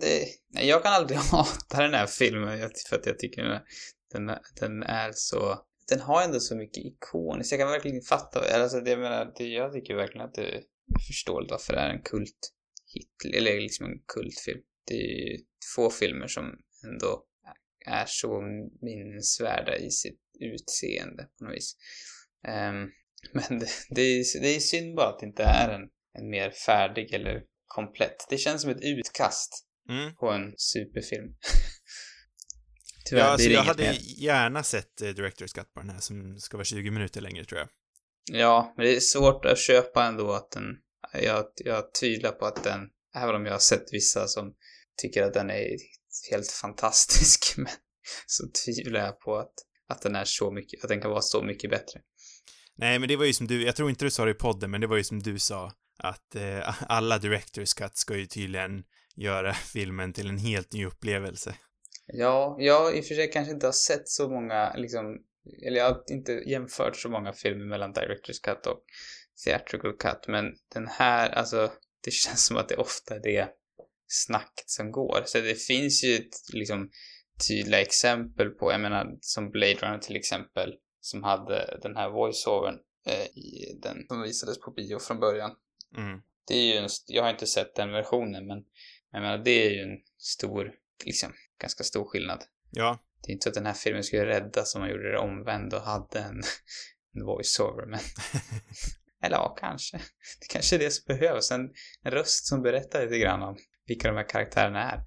Det, nej, jag kan aldrig <laughs> hata den här filmen för att jag tycker den, är- den, är- den är så... Den har ändå så mycket ikoniskt. Jag kan verkligen fatta. Alltså, det, jag menar, det, jag tycker verkligen att det är förståeligt varför det är en kult hit, eller liksom en kultfilm. Det är ju få filmer som ändå är så minnesvärda i sitt utseende på något vis. Um, men det, det, är, det är synd bara att det inte är en, en mer färdig eller komplett. Det känns som ett utkast Mm. på en superfilm. <laughs> Tyvärr Ja, alltså jag hade mer. gärna sett eh, Director's Cut på den här som ska vara 20 minuter längre tror jag. Ja, men det är svårt att köpa ändå att den... Jag, jag tvivlar på att den... Även om jag har sett vissa som tycker att den är helt fantastisk, <laughs> men så tvivlar jag på att, att den är så mycket, att den kan vara så mycket bättre. Nej, men det var ju som du, jag tror inte du sa det i podden, men det var ju som du sa, att eh, alla directors cut ska ju tydligen göra <laughs> filmen till en helt ny upplevelse. Ja, jag i och för sig kanske inte har sett så många, liksom, eller jag har inte jämfört så många filmer mellan directors cut och theatrical cut, men den här, alltså, det <laughs> känns som att det ofta är det snacket som går. Så det finns ju ett, liksom tydliga exempel på, jag menar som Blade Runner till exempel, som hade den här voiceovern eh, i den som visades på bio från början. Mm. Det är ju en, jag har inte sett den versionen, men jag menar det är ju en stor, liksom, ganska stor skillnad. Ja. Det är inte så att den här filmen skulle räddas om man gjorde det omvänd och hade en, <laughs> en voiceover, men <laughs> eller ja, kanske. Det kanske är det som behövs. En, en röst som berättar lite grann om vilka de här karaktärerna är.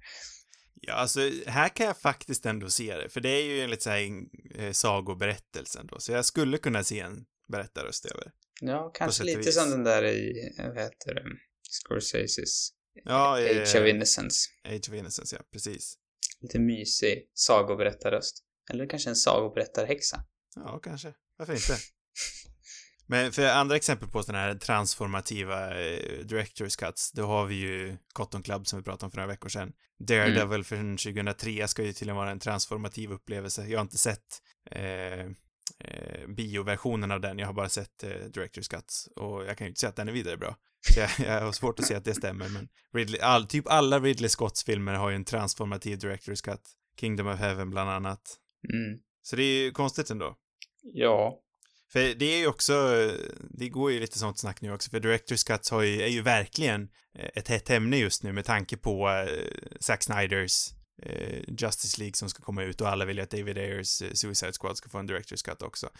Ja, alltså här kan jag faktiskt ändå se det, för det är ju enligt så här eh, sagoberättelsen då, så jag skulle kunna se en berättarröst över. Ja, kanske och lite som den där i, vad heter det, Scorseses Ja, eh, Age of Innocence. Age of Innocence, ja, precis. Lite mysig sagoberättarröst. Eller kanske en sagoberättarhäxa. Ja, kanske. Varför inte? <laughs> Men för andra exempel på sådana här transformativa eh, director's cuts, då har vi ju Cotton Club som vi pratade om för några veckor sedan. Daredevil från 2003 ska ju tydligen vara en transformativ upplevelse. Jag har inte sett eh, eh, bioversionen av den, jag har bara sett eh, director's cuts och jag kan ju inte säga att den är vidare bra. <laughs> Så jag, jag har svårt att se att det stämmer, men Ridley, all, typ alla Ridley Scotts filmer har ju en transformativ director's cut. Kingdom of Heaven bland annat. Mm. Så det är ju konstigt ändå. Ja. För det är ju också, det går ju lite sånt snack nu också, för Directors Cuts har ju, är ju verkligen eh, ett hett ämne just nu med tanke på eh, Zack Snyders eh, Justice League som ska komma ut och alla vill ju att David Ayers eh, Suicide Squad ska få en Directors Cut också.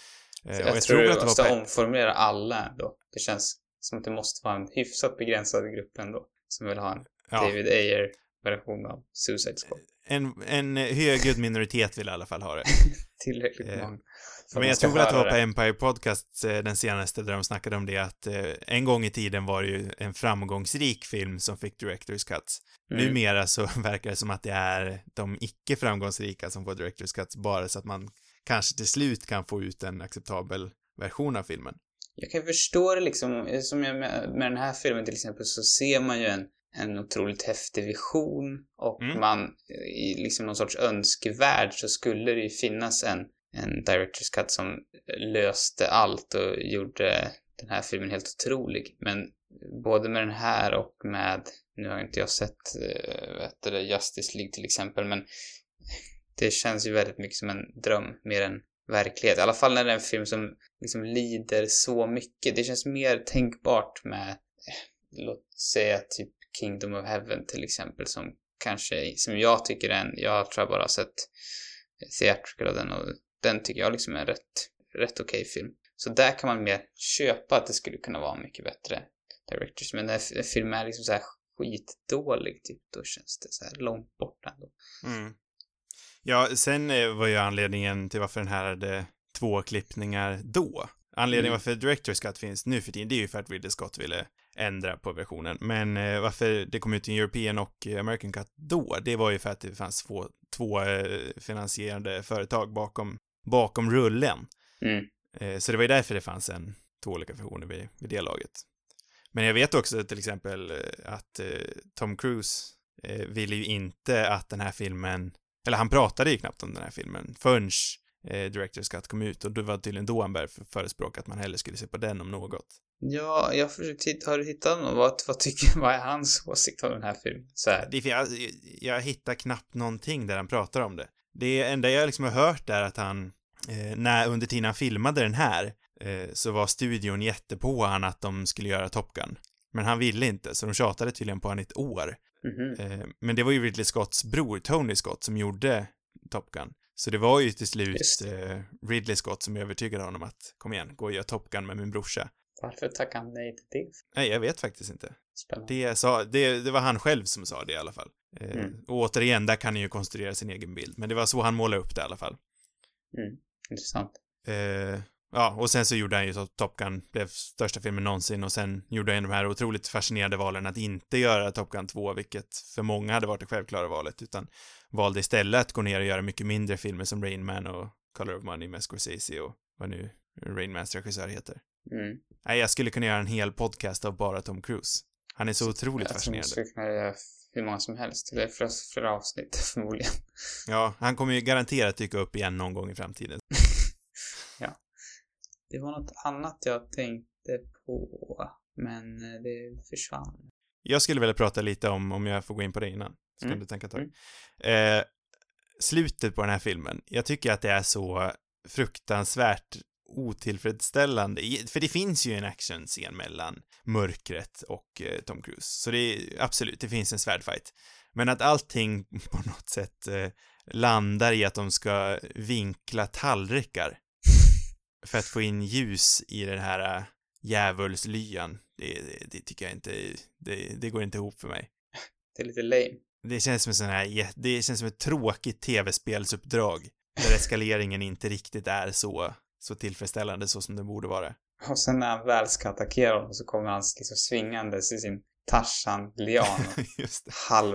Eh, Jag, tror du måste omformulera alla ändå. Det känns som att det måste vara en hyfsat begränsad grupp ändå som vill ha en ja, David Ayer-version av Suicide Squad. en, en högljudd minoritet vill i alla fall ha det. <laughs> Tillräckligt Eh, många. Men jag tror att det var på Empire Podcast, eh, den senaste, där de snackade om det att eh, en gång i tiden var det ju en framgångsrik film som fick Directors Cuts. Mm. Numera så <laughs> verkar det som att det är de icke framgångsrika som får Directors Cuts bara så att man kanske till slut kan få ut en acceptabel version av filmen. Jag kan förstå det liksom, som jag med, med den här filmen till exempel så ser man ju en, en otroligt häftig vision och Mm. man i liksom någon sorts önskevärld så skulle det ju finnas en, en Directors Cut som löste allt och gjorde den här filmen helt otrolig. Men både med den här och med, nu har inte jag sett äh, vad det, Justice League till exempel, men det känns ju väldigt mycket som en dröm mer än verklighet. I alla fall när det är en film som liksom lider så mycket. Det känns mer tänkbart med, eh, låt säga typ Kingdom of Heaven till exempel som kanske, som jag tycker är en, jag tror jag bara har sett theatrical av den och den tycker jag liksom är en rätt, rätt okej film. Så där kan man mer köpa att det skulle kunna vara mycket bättre directors. Men när en film är liksom så här skitdålig typ, då känns det så här långt bort ändå. Mm. Ja, sen eh, var ju anledningen till varför den här hade två klippningar då. Anledningen Mm. varför Directors Cut finns nu för tiden, det är ju för att Ridley Scott ville ändra på versionen. Men eh, varför det kom ut en European och American Cut då, det var ju för att det fanns två, två eh, finansierande företag bakom, bakom rullen. Mm. Eh, så det var ju därför det fanns en, två olika versioner vid, vid det laget. Men jag vet också till exempel eh, att eh, Tom Cruise eh, ville ju inte att den här filmen, eller han pratade ju knappt om den här filmen förrän eh, Directors Cut kom ut och det var tydligen då han började för- förespråka att man hellre skulle se på den om något. Ja, jag har försökt hitta, har du hittat någon? Vad, vad tycker, vad är hans åsikt om den här filmen? Så här. Det, jag, jag hittar knappt någonting där han pratar om det. Det enda jag liksom har hört är att han, eh, när under tiden han filmade den här, eh, så var studion jättepå han att de skulle göra Top Gun. Men han ville inte, så de tjatade tydligen på han i ett år. Mhm. Eh, men det var ju Ridley Scotts bror, Tony Scott, som gjorde Top Gun. Så det var ju till slut eh, Ridley Scott som övertygade honom att kom igen, gå och gör Top Gun med min brorsa. Varför tackade han nej till det? Nej, jag vet faktiskt inte. Spännande. Det, sa, det, det var han själv som sa det i alla fall. Eh, Mm. Och återigen, där kan han ju konstruera sin egen bild. Men det var så han målade upp det i alla fall. Mm. Intressant. Eh, ja, och sen så gjorde han ju så att Top Gun blev största filmen någonsin och sen gjorde han de här otroligt fascinerande valen att inte göra Top Gun 2, vilket för många hade varit det självklara valet, utan valde istället att gå ner och göra mycket mindre filmer som Rain Man och Color of Money med Scorsese och vad nu Rain Mans regissör heter. Mm. Nej, jag skulle kunna göra en hel podcast av bara Tom Cruise. Han är så otroligt Jag fascinerande. skulle kunna göra hur många som helst. Eller flera, flera avsnitt <laughs> förmodligen. Ja, han kommer ju garanterat dyka upp igen någon gång i framtiden. Det var något annat jag tänkte på. Men eh, det försvann. Jag skulle vilja prata lite om, om jag får gå in på det innan. Så kan Mm. du tänka tag. Mm. Eh, slutet på den här filmen, jag tycker att det är så fruktansvärt otillfredsställande. För det finns ju en actionscen mellan mörkret och eh, Tom Cruise. Så det är absolut, det finns en svärdfight. Men att allting <laughs> på något sätt eh, landar i att de ska vinkla tallrikar för att få in ljus i den här äh, djävulslyan, det, det, det tycker jag inte, det, det går inte ihop för mig. Det är lite lame. Det känns som en sån här, det känns som ett tråkigt tv-spelsuppdrag där eskaleringen inte riktigt är så, så tillfredsställande så som det borde vara. Och sen när han väl ska attackera honom så kommer han liksom svingandes i sin Tarzan-lian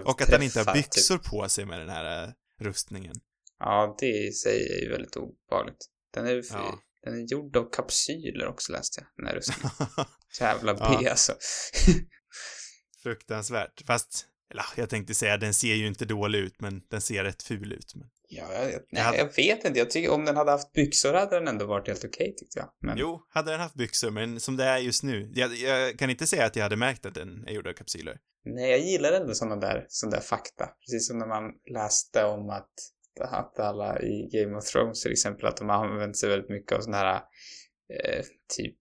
och. <laughs> Och att han inte har typ. byxor på sig med den här äh, rustningen. Ja, det i sig är ju väldigt obehagligt. Den är, Ja. Den är gjord av kapsyler också läste jag, den här. <laughs> Jävla Ja. B alltså. <laughs> Fruktansvärt. Fast, eller jag tänkte säga, den ser ju inte dålig ut, men den ser rätt ful ut. Men... Ja, jag, nej, hade- jag vet inte. Jag tycker om den hade haft byxor hade den ändå varit helt okej tyckte jag. Men Jo, hade den haft byxor, men som det är just nu, jag, jag kan inte säga att jag hade märkt att den är gjord av kapsyler. nej, jag gillar ändå sådana där, sån där fakta. Precis som när man läste om att, att alla i Game of Thrones till exempel, att de har använt sig väldigt mycket av såna här eh, typ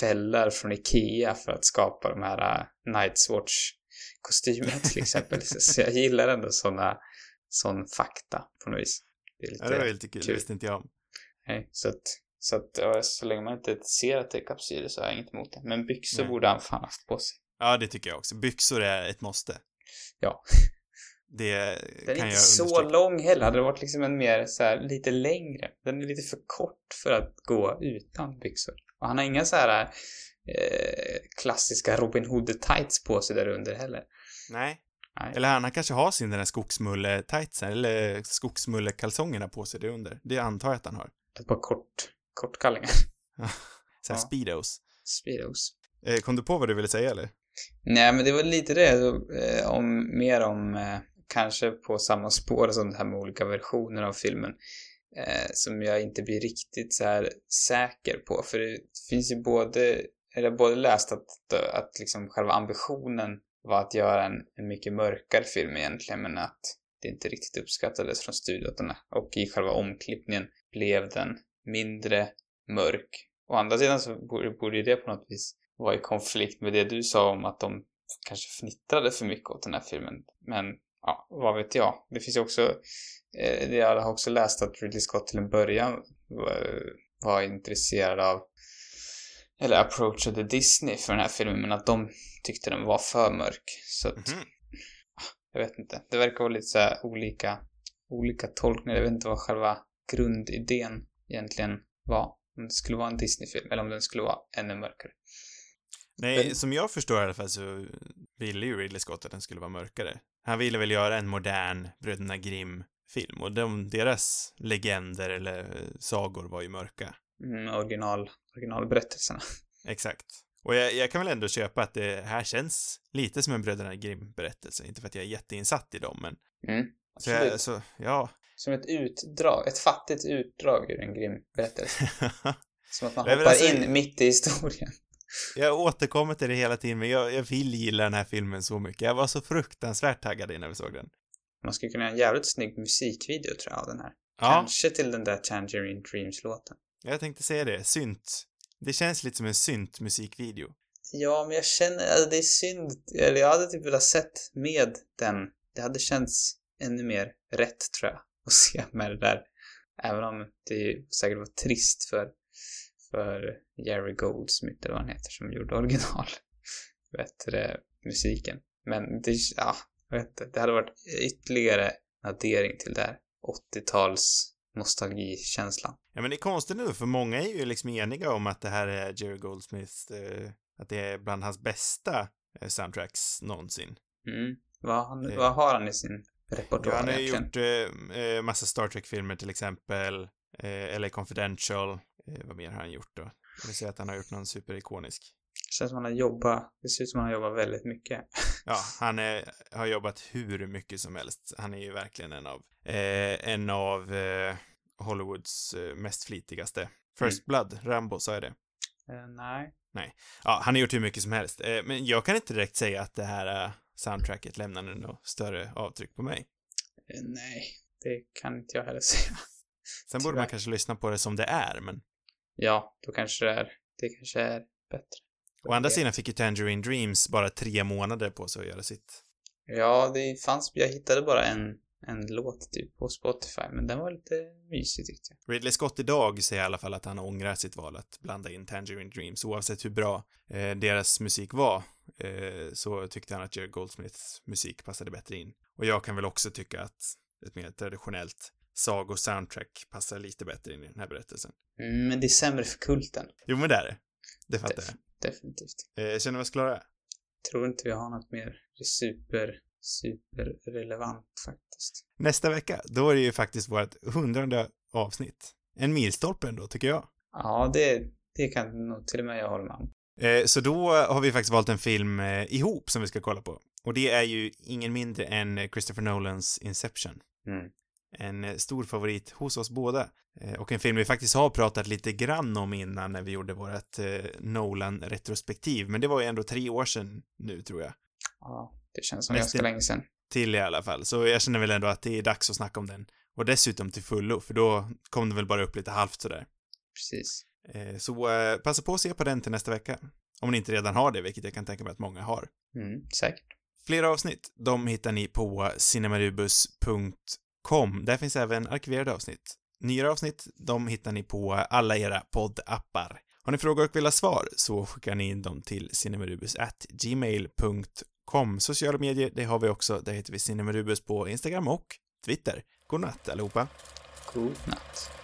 fällor från Ikea för att skapa de här uh, Night's Watch-kostymerna till exempel. <laughs> så, jag gillar ändå såna, sån fakta på något vis. Det är lite... Ja, det var lite kul, kul. det visste inte jag om. Nej, så att, så att ja, så länge man inte ser att det är kapsyler så har jag inget emot det. Men byxor Nej. borde han fan haft på sig. Ja, det tycker jag också. Byxor är ett måste. Ja. Det Den är inte så lång heller. Hade det varit liksom en mer så här lite längre. Den är lite för kort för att gå utan byxor. Och han har inga så här eh, klassiska Robin Hood-tights på sig där under heller. Nej. Nej. Eller han, han kanske har sin den där skogsmulle-tightsen, eller skogsmulle-kalsongerna på sig där under. Det antar jag att han har. Ett par kort, kortkallingar. <laughs> Så här Ja. speedos. Speedos. Eh, kom du på vad du ville säga eller? Nej, men det var lite det. så, Eh, om, mer om, eh, kanske på samma spår som det här med olika versioner av filmen. Eh, som jag inte blir riktigt så här säker på. För det finns ju både, eller jag har både läst att, att liksom själva ambitionen var att göra en, en mycket mörkare film egentligen, men att det inte riktigt uppskattades från studion. Och i själva omklippningen blev den mindre mörk. Å andra sidan så borde, borde ju det på något vis vara i konflikt med det du sa om att de kanske fnittrade för mycket åt den här filmen. Men ja, vad vet jag. Det finns ju också, eh, jag har också läst att Ridley Scott till en början var, var intresserad av eller approachade Disney för den här filmen men att de tyckte den var för mörk. Så att, Mhm. jag vet inte. Det verkar vara lite så olika, olika tolkningar. Jag vet inte vad själva grundidén egentligen var. Om det skulle vara en Disney-film eller om den skulle vara ännu mörkare. Nej, Men- som jag förstår i alla fall så ville ju Ridley Scott att den skulle vara mörkare. Han ville väl göra en modern Bröderna Grimm-film och de, deras legender eller eh, sagor var ju mörka. Mm, original, originalberättelserna. <laughs> Exakt. Och jag, jag kan väl ändå köpa att det här känns lite som en Bröderna Grimm-berättelse. Inte för att jag är jätteinsatt i dem, men... Mm, Så jag, så, ja. Som ett utdrag, ett fattigt utdrag ur en Grimm-berättelse. <laughs> Som att man hoppar alltså- in mitt i historien. Jag återkommer till det hela tiden, men jag, jag vill gilla den här filmen så mycket. Jag var så fruktansvärt taggad innan vi såg den. Man skulle kunna göra en jävligt snygg musikvideo tror jag av den här. Ja, Kanske till den där Tangerine Dreams-låten. jag tänkte säga det. Synt. Det känns lite som en synt-musikvideo. Ja, men jag känner, alltså det är synd. Eller jag hade typ velat sett med den. Det hade känts ännu mer rätt tror jag. Att se med det där. Även om det säkert var trist för, för Jerry Goldsmith eller vad han heter som gjorde original. <laughs> Bättre musiken. Men det, ja, jag vet inte. Det hade varit ytterligare addering till det här 80-tals nostalgikänslan. Ja, men det är konstigt nu, för många är ju liksom eniga om att det här är Jerry Goldsmiths, eh, att det är bland hans bästa eh, soundtracks någonsin. Mm. Vad, har han, Eh. vad har han i sin repertoar Ja, han har ju gjort eh, eh, massa Star Trek-filmer till exempel. Eh, LA Confidential, eh, vad mer har han gjort då? Jag säga att han har gjort någon superikonisk. Det känns som han har jobbat, det ser ut som han har jobbat väldigt mycket. <laughs> Ja, han är, har jobbat hur mycket som helst. Han är ju verkligen en av, eh, en av eh, Hollywoods eh, mest flitigaste. First Blood, Rambo, sa jag det? Eh, nej. Ja, han har gjort hur mycket som helst. Eh, men jag kan inte direkt säga att det här soundtracket lämnar något större avtryck på mig. Nej, det kan inte jag heller <laughs> säga. Sen borde man kanske lyssna på det som det är, men Ja, då kanske det är, det kanske är bättre. å andra sidan fick ju Tangerine Dreams bara tre månader på sig att göra sitt. Ja, det fanns, jag hittade bara en, en låt typ på Spotify, men den var lite mysig tyckte jag. Ridley Scott idag säger i alla fall att han ångrar sitt val att blanda in Tangerine Dreams. Oavsett hur bra eh, deras musik var eh, så tyckte han att Jerry Goldsmiths musik passade bättre in. Och jag kan väl också tycka att ett mer traditionellt sago-soundtrack passar lite bättre in i den här berättelsen. Mm, men det är sämre för kulten. Jo, men det är det. Det fattar Def- definitivt. jag. Eh, känner vi oss klara? Tror inte vi har något mer super, super relevant faktiskt. Nästa vecka, då är det ju faktiskt vårt hundrade avsnitt. En milstolpe ändå, tycker jag. Ja, det, det kan nog till och med jag hålla med om. Eh, så då har vi faktiskt valt en film eh, ihop som vi ska kolla på. Och det är ju ingen mindre än Christopher Nolans Inception. Mm. En eh, stor favorit hos oss båda. Eh, och en film vi faktiskt har pratat lite grann om innan när vi gjorde vårt eh, Nolan-retrospektiv. Men det var ju ändå tre år sedan nu, tror jag. Ja, det känns som Mest ganska länge sedan. Till i alla fall. Så jag känner väl ändå att det är dags att snacka om den. Och dessutom till fullo, för då kom det väl bara upp lite halvt sådär. Precis. Så passa på att se på den till nästa vecka. Om ni inte redan har det, vilket jag kan tänka mig att många har. Mm, säkert. Fler avsnitt, de hittar ni på cinemarubus.com. Där finns även arkiverade avsnitt. Nyare avsnitt, de hittar ni på alla era poddappar. Har ni frågor och vill ha svar så skickar ni in dem till cinemarubus@gmail.com. Sociala medier, det har vi också. Där heter vi cinemarubus på Instagram och Twitter. God natt allihopa. God natt.